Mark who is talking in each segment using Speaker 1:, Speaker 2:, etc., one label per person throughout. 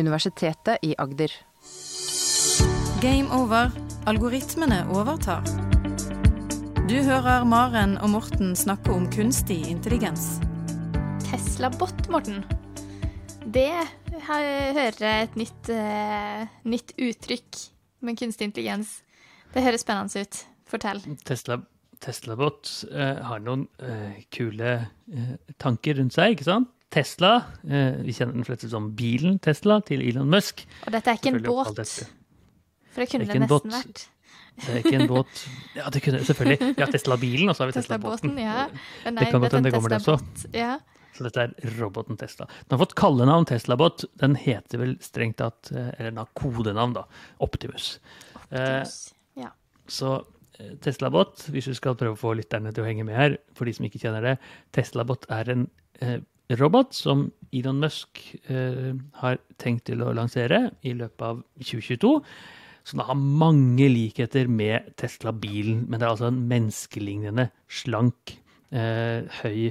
Speaker 1: Universitetet i Agder.
Speaker 2: Game over. Algoritmene overtar. Du hører Maren og Morten snakke om kunstig intelligens.
Speaker 3: Tesla-bot, Morten. Det her hører jeg et nytt, uh, nytt uttrykk med kunstig intelligens. Det høres spennende ut. Fortell.
Speaker 4: Tesla, Tesla bot uh, har noen uh, kule eh, tanker rundt seg, ikke sant? Tesla, eh, vi kjenner den fleste som bilen Tesla til Elon Musk.
Speaker 3: Og dette er ikke en båt, for det kunne
Speaker 4: Det
Speaker 3: det, nesten vært.
Speaker 4: Det er ikke en båt. Ja, det kunne selvfølgelig. Har Tesla-bilen, og så har vi
Speaker 3: Teslabåten,
Speaker 4: Tesla-båten.
Speaker 3: ja.
Speaker 4: Det kan godt hende det kommer det også.
Speaker 3: Ja.
Speaker 4: Så dette er roboten Tesla. Den har fått kallenavn Teslabot. Den heter vel strengt tatt, eh, eller den har kodenavn, da, Optimus. Eh,
Speaker 3: ja.
Speaker 4: Så eh, Teslabot, hvis du skal prøve å få lytterne til å henge med her, for de som ikke kjenner det, Teslabot er en eh, robot som Elon Musk eh, har tenkt til å lansere i løpet av 2022. Så den har mange likheter med Tesla-bilen, men det er altså en menneskelignende, slank, eh, høy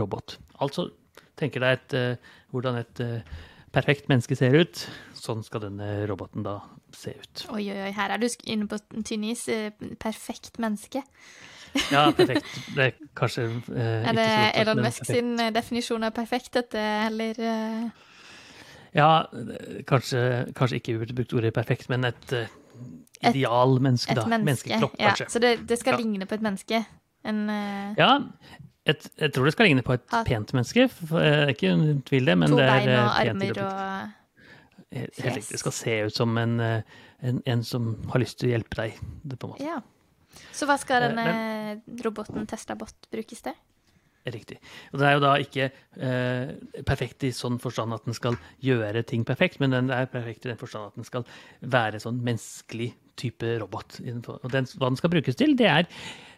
Speaker 4: robot. Altså, tenker deg et, eh, hvordan et eh, perfekt menneske ser ut. Sånn skal denne roboten da se ut.
Speaker 3: Oi, oi, oi, her er du inne på tynn is. eh, Perfekt menneske.
Speaker 4: Ja, perfekt. Det er kanskje eh,
Speaker 3: Er det Elon Musk sin eh, definisjon av perfekt, dette, eller eh,
Speaker 4: Ja, eh, kanskje, kanskje ikke brukt ordet perfekt, men et uh,
Speaker 3: idealmenneske,
Speaker 4: da.
Speaker 3: menneske?
Speaker 4: Menneskekropp,
Speaker 3: ja,
Speaker 4: kanskje.
Speaker 3: så det, det skal
Speaker 4: Ja.
Speaker 3: ligne på et menneske? En uh...
Speaker 4: Ja, et, jeg tror det skal ligne på et
Speaker 3: Ha-
Speaker 4: pent menneske. Jeg er ikke en tvil det, men
Speaker 3: to
Speaker 4: det er
Speaker 3: bein og armer og
Speaker 4: Helt riktig. Det skal se ut som en, en, en som har lyst til å hjelpe deg. Det på en måte.
Speaker 3: Ja. Så hva skal
Speaker 4: denne
Speaker 3: denne roboten Tesla-bot brukes til?
Speaker 4: Riktig. Og den er jo da ikke eh, perfekt i sånn forstand at den skal gjøre ting perfekt, men den er perfekt i den forstand at den skal være sånn menneskelig type robot. Og den, hva den skal brukes til, det er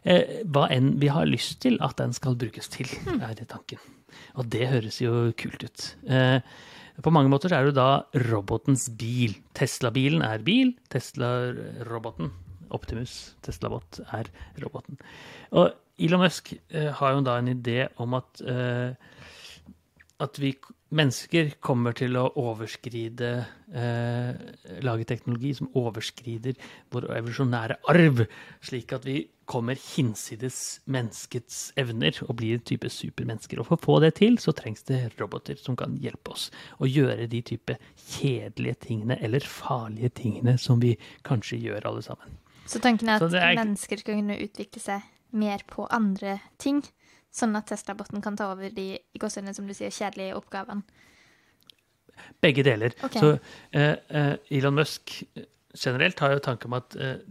Speaker 4: eh, hva enn vi har lyst til at den skal brukes til, er det tanken. Og det høres jo kult ut. Eh, på mange måter så er det da robotens bil. Tesla-bilen er bil, Tesla-roboten, Optimus, Teslabot, er roboten. Og Elon Musk eh, har jo da en idé om at, eh, at vi mennesker kommer til å overskride eh, Lage teknologi som overskrider vår evolusjonære arv, slik at vi kommer hinsides menneskets evner og blir en type supermennesker. Og for å få det til, så trengs det roboter som kan hjelpe oss å gjøre de type kjedelige tingene eller farlige tingene som vi kanskje gjør alle sammen.
Speaker 3: Så tanken er at
Speaker 4: er-
Speaker 3: mennesker skal kunne utvikle seg mer på andre ting, sånn at Tesla-boten kan ta over de i gåseøynene, som du sier, kjedelige oppgavene.
Speaker 4: Begge deler.
Speaker 3: Okay.
Speaker 4: Så eh, eh, Elon Musk eh, generelt har jo tanke om at eh,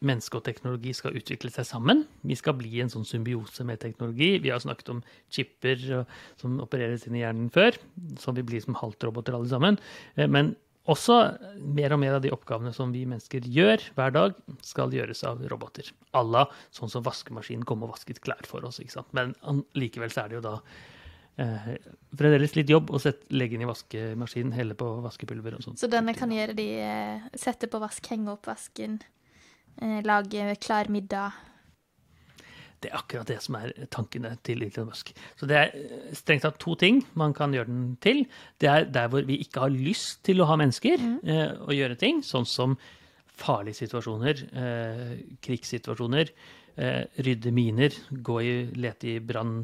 Speaker 4: menneske og teknologi skal utvikle seg sammen. Vi skal bli en sånn symbiose med teknologi. Vi har snakket om chipper som opereres inn i hjernen før, som vi blir som halvtroboter alle sammen. Eh, men også mer og mer av de oppgavene som vi mennesker gjør hver dag, skal gjøres av roboter. Alla, sånn som vaskemaskinen kom og vasket klær for oss. ikke sant? Men likevel så er det jo da eh, fremdeles litt jobb å sette, legge inn i vaskemaskinen, helle på vaskepulver og sånt.
Speaker 3: Så denne kan gjøre de eh, sette på vask, henge opp vasken, eh, lage klar middag.
Speaker 4: Det er akkurat det som er tankene til Elon Musk. Så det er eh, strengt tatt to ting man kan gjøre den til. Det er der hvor vi ikke har lyst til å ha mennesker eh, og gjøre ting, sånn som farlige situasjoner, eh, krigssituasjoner, eh, rydde miner, gå i, lete i brannulykker,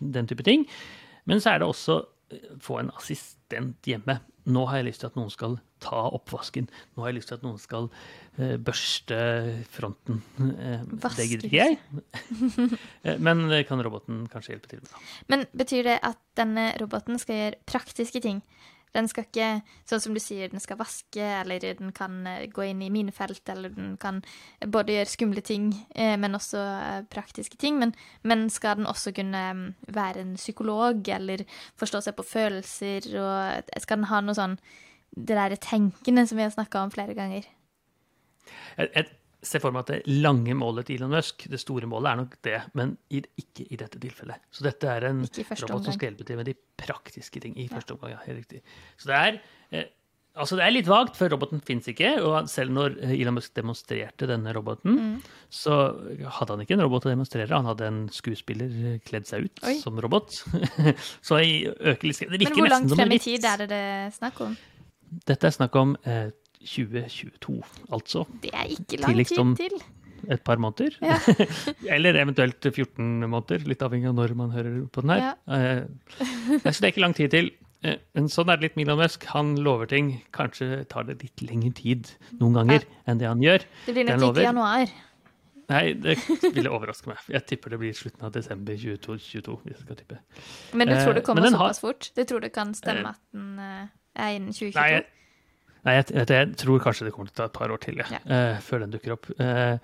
Speaker 4: den type ting. Men så er det også eh, få en assistent hjemme. Nå har jeg lyst til at noen skal ta oppvasken. Nå har jeg lyst til at noen skal uh, børste fronten. Eh, det
Speaker 3: Vaske
Speaker 4: gidder ikke jeg. Eh, Men det kan roboten kanskje hjelpe til med.
Speaker 3: Men betyr det at denne roboten skal gjøre praktiske ting? Den skal ikke, sånn som du sier, den skal vaske, eller den kan eh, gå inn i minefelt, eller den kan både gjøre skumle ting, eh, men også eh, praktiske ting. Men, men skal den også kunne mm, være en psykolog, eller forstå seg på følelser, og skal den ha noe sånn det der tenkende som vi har snakka om flere ganger?
Speaker 4: Jeg, jeg ser for meg at det lange målet til Elon Musk, det store målet, er nok det, men ikke i dette tilfellet. Så dette er en robot som skal hjelpe til med de praktiske ting i første omgang. ja, helt riktig. Så det er, eh, Altså, det er litt vagt, for roboten fins ikke. Og selv når Elon Musk demonstrerte denne roboten,
Speaker 3: Mm.
Speaker 4: så hadde han ikke en robot å demonstrere. Han hadde en skuespiller kledd seg ut
Speaker 3: Oi.
Speaker 4: som robot. så jeg øker litt Det
Speaker 3: Men hvor langt frem i tid er det det snakk om?
Speaker 4: Dette er snakk om eh, 2022, altså.
Speaker 3: Det er ikke lang tid til.
Speaker 4: Et par måneder.
Speaker 3: Ja.
Speaker 4: Eller eventuelt 14 måneder, litt avhengig av når man hører på den her. Ja. så det er ikke lang tid til. Eh, Men sånn er det litt med Elon Musk. Han lover ting. Kanskje tar det litt lengre tid noen ganger enn det han gjør.
Speaker 3: Det blir nok ikke januar.
Speaker 4: Nei, det ville overraske meg. Jeg tipper det blir slutten av desember 2022. hvis jeg skal tippe.
Speaker 3: Men du tror det
Speaker 4: Eh,
Speaker 3: kommer
Speaker 4: den har-
Speaker 3: såpass fort? Du tror det kan
Speaker 4: Eh,
Speaker 3: stemme at den eh, er innen 2022?
Speaker 4: Nei, nei jeg, jeg, jeg tror kanskje det kommer til å ta et par år til, ja, ja. Uh, før den dukker opp. Uh,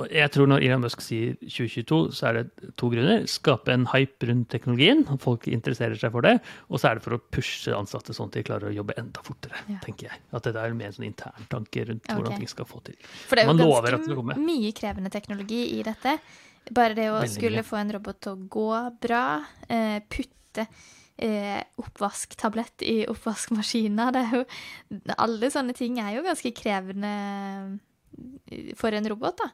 Speaker 4: og jeg tror når Elon Musk sier 2022, så er det to grunner. Skape en hype rundt teknologien, folk interesserer seg for det. Og så er det for å pushe ansatte sånn at de klarer å jobbe enda fortere,
Speaker 3: Ja.
Speaker 4: tenker jeg. At det er mer en sånn intern tanke rundt hvordan ting skal få til.
Speaker 3: For det er jo
Speaker 4: Man
Speaker 3: ganske mye krevende teknologi i dette. Bare det å
Speaker 4: Veldig
Speaker 3: skulle
Speaker 4: mye.
Speaker 3: få en robot til å gå bra, uh, putte eh, oppvasktablett i oppvaskmaskiner det er jo, Alle sånne ting er jo ganske krevende eh, for en robot, da.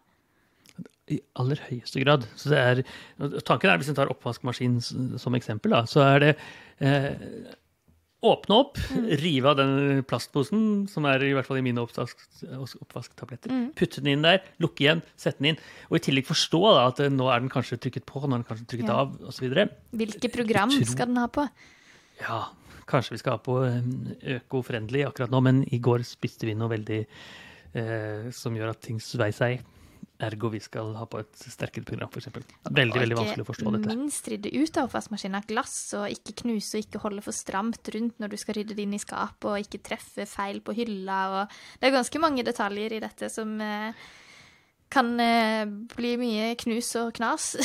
Speaker 4: I aller høyeste grad. Så det er, tanken er, hvis en tar oppvaskmaskin som eksempel, da, så er det eh, Åpne opp, rive av den plastposen, som er i hvert fall i mine oppvask, oppvasktabletter.
Speaker 3: Mm.
Speaker 4: Putte den inn der, lukke igjen, sette den inn. Og i tillegg forstå da, at nå er den kanskje trykket på, nå er den kanskje trykket
Speaker 3: Ja.
Speaker 4: av, osv.
Speaker 3: Hvilke program
Speaker 4: tror...
Speaker 3: skal den ha på?
Speaker 4: Ja, kanskje vi skal ha på eh, øko-friendly akkurat nå, men i går spiste vi noe veldig eh, som gjør at ting svei seg. Ergo vi skal ha på et sterkere program, f.eks. Veldig, veldig vanskelig å forstå dette.
Speaker 3: Og ikke minst rydde ut av oppvaskmaskinen. Glass og ikke knuse og ikke holde for stramt rundt når du skal rydde det inn i skapet, og ikke treffe feil på hylla. Og det er ganske mange detaljer i dette som eh, kan eh, bli mye knus og knas.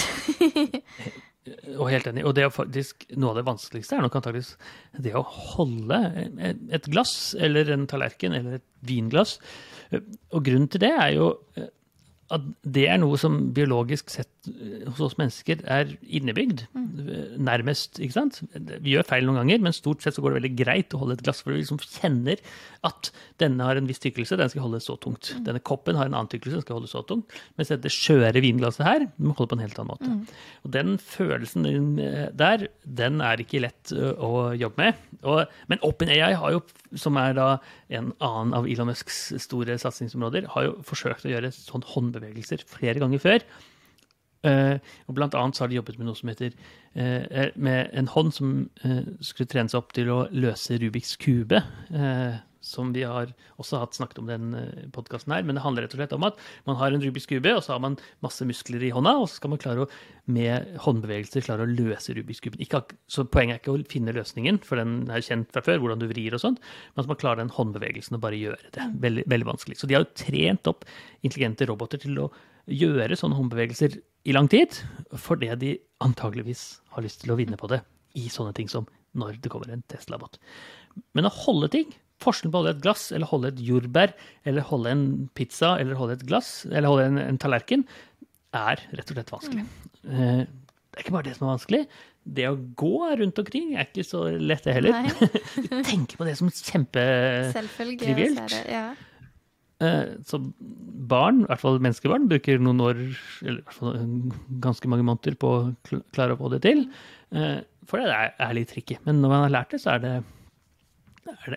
Speaker 4: Og helt enig. Og det er faktisk noe av det vanskeligste er nok antakeligvis det å holde et glass eller en tallerken eller et vinglass. Og grunnen til det er jo at det er noe som biologisk sett eh, hos oss mennesker er innebygd. Mm. Nærmest, ikke sant? Vi gjør feil noen ganger, men stort sett så går det veldig greit å holde et glass, for vi liksom kjenner at denne har en viss tykkelse, den skal holde så tungt. Denne koppen har en annen tykkelse, den skal holde så tungt. Mens dette skjøre vinglasset her, må holde på en helt annen måte. Og den følelsen eh, der, den er ikke lett å jobbe med. Og, men OpenAI har jo, som er da en annen av Elon Musks store satsingsområder, har jo forsøkt å gjøre sånn håndbevegelser flere ganger før. Eh, og blant annet så har de jobbet med noe som heter eh, med en hånd som eh, skulle trenes opp til å løse Rubiks kube. eh, som vi har også hatt snakket om den podkasten her. Men det handler rett og slett om at man har en Rubiks kube, og så har man masse muskler i hånda, og så skal man klare å med håndbevegelser klare å løse Rubiks kuben. Ikke, så poenget er ikke å finne løsningen, for den er kjent fra før, hvordan du vrir og sånt, men at man klarer den håndbevegelsen og bare gjøre det. Veldig, veldig vanskelig. Så de har jo trent opp intelligente roboter til å gjøre sånne håndbevegelser i lang tid, fordi de antageligvis har lyst til å vinne på det i sånne ting som når det kommer en Tesla-bot. Men å holde ting, forskjellen på å holde et glass, eller holde et jordbær, eller holde en pizza, eller holde et glass, eller holde en, en tallerken, er rett og slett vanskelig. Mm. Det er ikke bare det som er vanskelig. Det å gå rundt omkring er ikke så lett, det heller. Tenke på det som
Speaker 3: kjempetrivielt. Ja.
Speaker 4: Eh, Så barn, i hvert fall menneskebarn, bruker noen år, eller i hvert fall eh, ganske mange måneder på å klare å få det til. Eh, For det er, litt tricky. Men når man har lært det, så er det,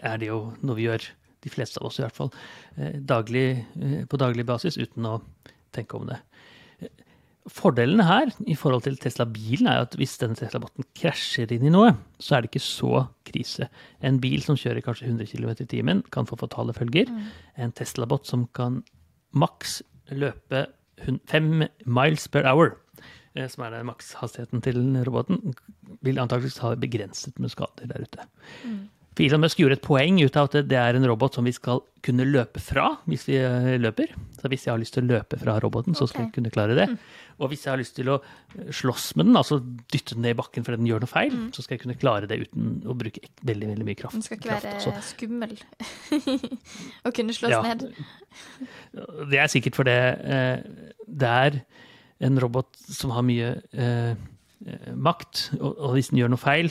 Speaker 4: er det, jo noe vi gjør, de fleste av oss i hvert fall, daglig, på daglig basis uten å tenke om det. Fordelene her i forhold til Tesla-bilen er at hvis denne Tesla-botten krasjer inn i noe, så er det ikke så krise. En bil som kjører kanskje 100 km i timen, kan få fatale følger. En Tesla-bot som kan maks løpe 5 miles per hour, eh, som er den makshastigheten til roboten, vil antakeligvis ha begrenset med skader der ute. For Elon Musk gjorde et poeng ut av at det er en robot som vi skal kunne løpe fra hvis vi eh, løper. Så hvis jeg har lyst til å løpe fra roboten, så skal jeg kunne klare det. Og hvis jeg har lyst til å eh, slåss med den, altså dytte den ned i bakken fordi den gjør noe feil, så skal jeg kunne klare det uten å bruke veldig veldig mye kraft.
Speaker 3: Den skal ikke
Speaker 4: kraft
Speaker 3: være
Speaker 4: også.
Speaker 3: skummel å kunne slåss
Speaker 4: Ja.
Speaker 3: ned.
Speaker 4: Det er sikkert fordi eh, det er en robot som har mye eh, makt, og, og hvis den gjør noe feil,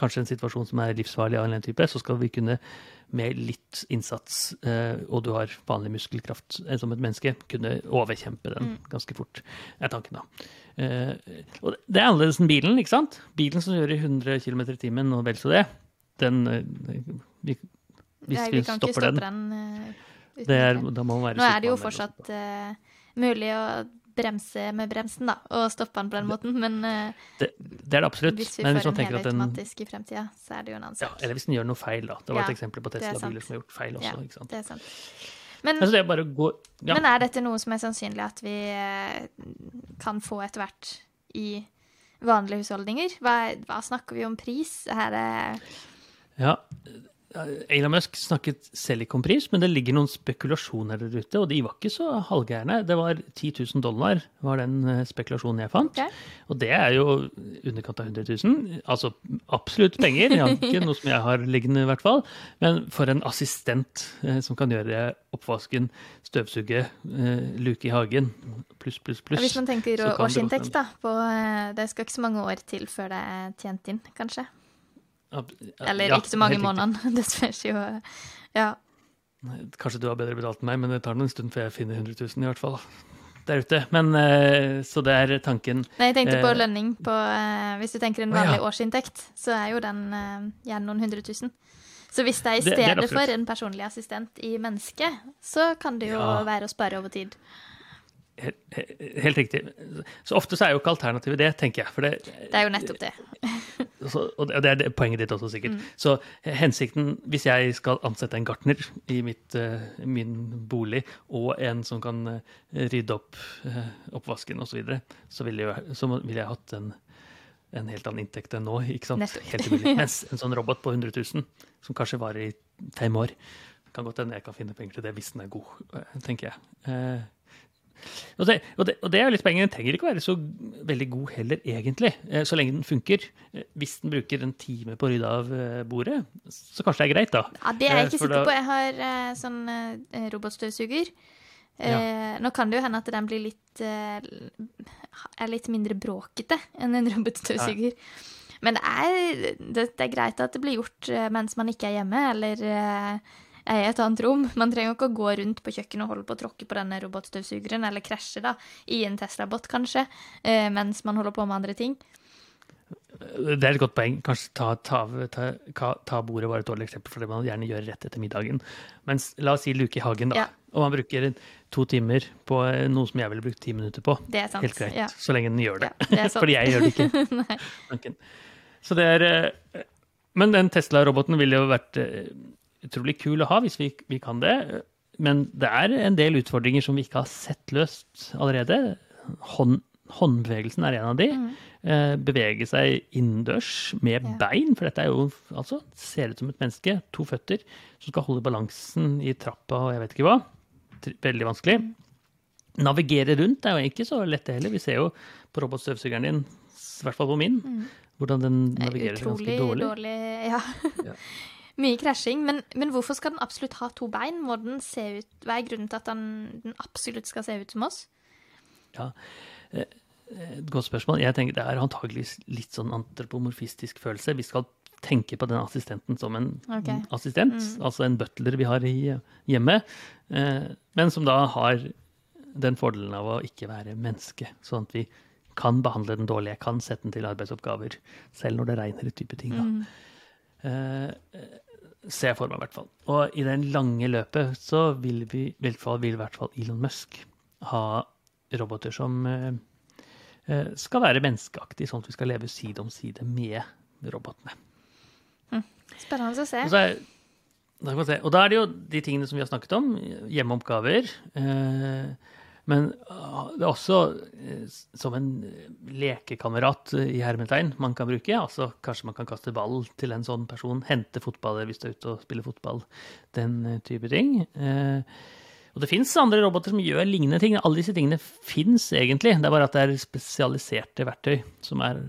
Speaker 4: kanskje en situasjon som er livsfarlig av en eller annen type, så skal vi kunne med litt innsats, eh, og du har vanlig muskelkraft eh, som et menneske, kunne overkjempe den ganske fort, er tanken da. Eh, og det er annerledes enn bilen, ikke sant? Bilen som gjør i 100 km i timen og vel så det, den vi, Hvis
Speaker 3: Nei,
Speaker 4: vi,
Speaker 3: kan ikke
Speaker 4: stopper den,
Speaker 3: den. uten
Speaker 4: det er, da må man være
Speaker 3: Nå er det jo fortsatt uh, mulig å bremse med bremsen, da, og stoppe den på den måten, men eh,
Speaker 4: Det, det er det absolutt.
Speaker 3: hvis vi
Speaker 4: Men
Speaker 3: får en helautomatisk i fremtida, så er det jo en annen
Speaker 4: ja,
Speaker 3: sak.
Speaker 4: Eller hvis den gjør noe feil, da. Det var
Speaker 3: Ja,
Speaker 4: et eksempel på
Speaker 3: er
Speaker 4: Tesla-biler som har gjort feil også.
Speaker 3: Ja,
Speaker 4: ikke sant?
Speaker 3: det er sant. Men,
Speaker 4: Altså, det er gå ja.
Speaker 3: men er dette noe som er sannsynlig at vi eh, kan få etter hvert i vanlige husholdninger? Hva, hva snakker vi om pris? Her er
Speaker 4: Ja, Elon Musk snakket selv ikke om pris, men det ligger noen spekulasjoner der ute, og de var ikke så halvgærne. Det var 10 000 dollar, var den eh, spekulasjonen jeg fant.
Speaker 3: Okay.
Speaker 4: Og det er jo underkant av 100 000. Altså absolutt penger, ja, ikke noe som jeg har liggende i hvert fall. Men for en assistent eh, som kan gjøre oppvasken, støvsuge, eh, luke i hagen, pluss, pluss, pluss.
Speaker 3: Hvis man tenker årsinntekt, da, på, eh, det skal ikke så mange år til før det er tjent inn, kanskje?
Speaker 4: Ab-
Speaker 3: Eller
Speaker 4: ja,
Speaker 3: ikke så mange månedene, det spørs jo. Ja.
Speaker 4: Kanskje du har bedre betalt enn meg, men det tar en stund før jeg finner 100 000 i hvert fall. Der ute. Men eh, så det er tanken.
Speaker 3: Nei, jeg tenkte på
Speaker 4: Eh,
Speaker 3: lønning på eh, Hvis du tenker en vanlig årsinntekt, så er jo den eh, gjerne noen hundre tusen. Så hvis det er i
Speaker 4: Det- det er
Speaker 3: stedet for en personlig assistent i mennesket, så kan det jo
Speaker 4: Ja.
Speaker 3: være å spare over tid.
Speaker 4: Helt, helt riktig. Så ofte så er jo ikke alternativet det, tenker jeg. Det,
Speaker 3: Det er jo nettopp det.
Speaker 4: så, og det er poenget ditt også, sikkert. Så hensikten, hvis jeg skal ansette en gartner i mitt, eh, min bolig, og en som kan eh, rydde opp eh, oppvasken osv., så, videre, så ville jeg, så må- jeg hatt en, en helt annen inntekt enn nå. ikke sant?
Speaker 3: Nettopp.
Speaker 4: Helt umulig. Mens en sånn robot på 100 000, som kanskje varer i fem år, kan godt hende jeg kan finne penger til det hvis den er god, tenker jeg. Og det, og, det, og det er jo litt poenget. Den trenger ikke å være så veldig god heller, egentlig. Eh, Så lenge den funker. Eh, Hvis den bruker en time på å rydde av eh, bordet, så kanskje det er greit, da.
Speaker 3: Ja, Det er jeg ikke
Speaker 4: for
Speaker 3: sikker
Speaker 4: da-
Speaker 3: på. Jeg har sånn robotstøvsuger. Ja. Nå kan det jo hende at den blir litt er litt mindre bråkete enn en robotstøvsuger. Men det er, det, er greit at det blir gjort mens man ikke er hjemme, eller er i et annet rom. Man trenger ikke å gå rundt på kjøkkenet og holde på å tråkke på denne robotstøvsugeren, eller krasje da, i en Tesla-bot, kanskje, eh, mens man holder på med andre ting.
Speaker 4: Det er et godt poeng. Kanskje ta, ta, ta, ta, bordet var et dårlig eksempel, for det man gjerne gjør rett etter middagen. Mens la oss si luke i hagen, da.
Speaker 3: Ja.
Speaker 4: Og man bruker to timer på eh, noe som jeg ville brukt ti minutter på.
Speaker 3: Det er sant.
Speaker 4: Helt greit.
Speaker 3: Ja.
Speaker 4: Så lenge den gjør det.
Speaker 3: Ja, det.
Speaker 4: Fordi jeg gjør det ikke. Så det er eh, Men den Tesla-roboten ville jo vært utrolig kul å ha hvis vi, vi kan det. Men det er en del utfordringer som vi ikke har sett løst allerede. Hånd, håndbevegelsen er en av de. Eh, bevege seg innendørs med
Speaker 3: Ja.
Speaker 4: bein, for dette er jo altså ser ut som et menneske. To føtter som skal holde balansen i trappa og jeg vet ikke hva. Veldig vanskelig. Navigere rundt er jo ikke så lett det heller. Vi ser jo på robotstøvsugeren din, i hvert fall på min, hvordan den
Speaker 3: navigerer er
Speaker 4: navigerer ganske
Speaker 3: Utrolig
Speaker 4: dårlig.
Speaker 3: dårlig. ja.
Speaker 4: Ja.
Speaker 3: Mye krasjing. Men, men hvorfor skal den absolutt ha to bein? Må den se ut, Hva er grunnen til at den, den absolutt skal se ut som oss?
Speaker 4: Et godt spørsmål. Jeg tenker Det er antagelig litt sånn antropomorfistisk følelse. Vi skal tenke på den assistenten som en
Speaker 3: okay.
Speaker 4: assistent, altså en butler vi har i hjemmet, eh, men som da har den fordelen av å ikke være menneske, sånn at vi kan behandle den dårlig. Jeg kan sette den til arbeidsoppgaver, selv når det regner, type ting. da. Eh, ser jeg for meg, i hvert fall. Og i den lange løpet så vil vi, i hvert fall, vil i hvert fall Elon Musk ha roboter som eh, eh, skal være menneskeaktige, sånn at vi skal leve side om side med robotene.
Speaker 3: Spennende å se.
Speaker 4: Og, så er, da se. og da er det jo de tingene som vi har snakket om, hjemmeoppgaver. Eh, men ah, det er også eh, som en lekekamerat eh, i hermetegn man kan bruke. Altså kanskje man kan kaste ball til en sånn person, hente fotballer hvis du er ute og spiller fotball. Den eh, type ting. Eh, og det fins andre roboter som gjør lignende ting. Alle disse tingene fins egentlig. Det er bare at det er spesialiserte verktøy som er,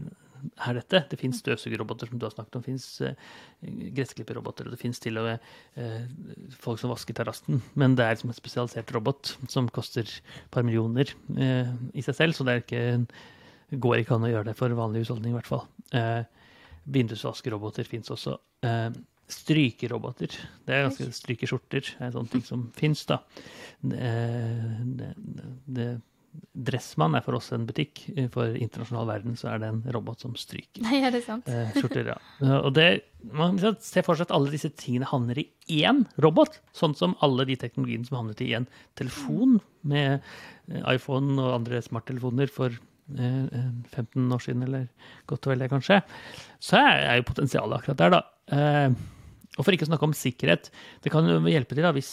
Speaker 4: er dette. Det fins støvsugerroboter, som du har snakket om. Det fins uh, gressklipperroboter, og det fins til og med uh, folk som vasker terrassen. Men det er som en spesialisert robot som koster et par millioner uh, i seg selv, så det ikke, går ikke an å gjøre det for vanlig husholdning, i hvert fall. Uh, Vindusvaskeroboter fins også. Uh, strykeroboter. Det er ganske strykeskjorter. Det er sånne ting som fins, da. Det, det, Dressmann er for oss en butikk. For internasjonal verden så er det en robot som stryker.
Speaker 3: Nei, er det sant?
Speaker 4: Eh, skjorter, ja. Og det, man ser for seg at alle disse tingene havner i én robot. Sånn som alle de teknologiene som havnet i én telefon med eh, iPhone og andre smarttelefoner for 15 eh, år siden, eller godt og vel det, kanskje. Så er jo potensialet akkurat der, da. Og for ikke å snakke om sikkerhet. Det kan jo hjelpe til da, hvis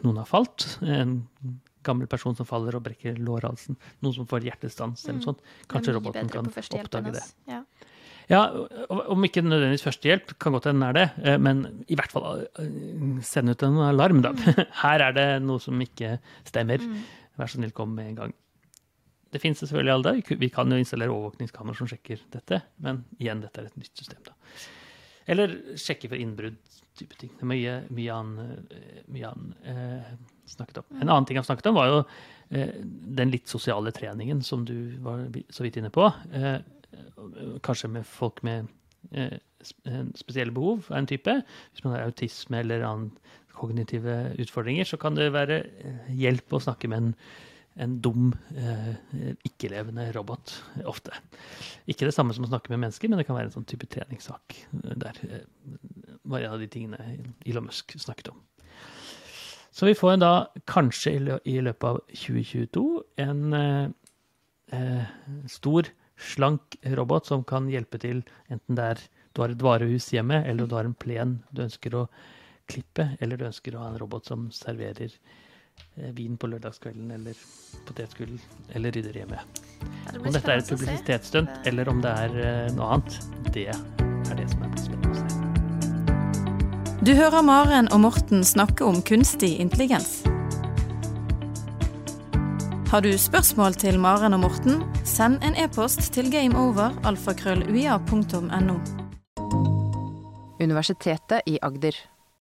Speaker 4: noen har falt. En gammel person som faller og brekker lårhalsen. Noen som får hjertestans eller noe mm. sånt. Kanskje roboten kan oppdage det. Ja. ja. Om ikke nødvendigvis førstehjelp, kan godt hende er det, eh, men i hvert fall eh, send ut en alarm, da. Mm. Her er det noe som ikke stemmer. Mm. Vær så snill, kom med en gang. Det finnes selvfølgelig alle Vi kan jo installere overvåkningskamera som sjekker dette, men igjen, dette er et nytt system, da. Eller sjekke for innbrudd, type ting. Det er mye, mye annet mye annen eh, snakket om. En annen ting jeg snakket om, var jo eh, den litt sosiale treningen som du var så vidt inne på. Eh, kanskje med folk med eh, spesielle behov av en type. Hvis man har autisme eller annen kognitive utfordringer, så kan det være hjelp å snakke med en en dum, ikke-levende robot ofte. Ikke det samme som å snakke med mennesker, men det kan være en sånn type treningssak der. Var en av de tingene Elon Musk snakket om. Så vi får da kanskje i løpet av 2022 en eh, eh, stor, slank robot som kan hjelpe til enten det er du har et varehus hjemme, eller du har en plen du ønsker å klippe, eller du ønsker å ha en robot som serverer eh, vin på lørdagskvelden eller potetgull eller rydder hjemme. Om dette er et publisitetsstunt eller om det er eh, noe annet, det
Speaker 2: Du hører Maren og Morten snakke om kunstig intelligens. Har du spørsmål til Maren og Morten, send en e-post til gameover.alfakrølluia.no.
Speaker 1: Universitetet i Agder.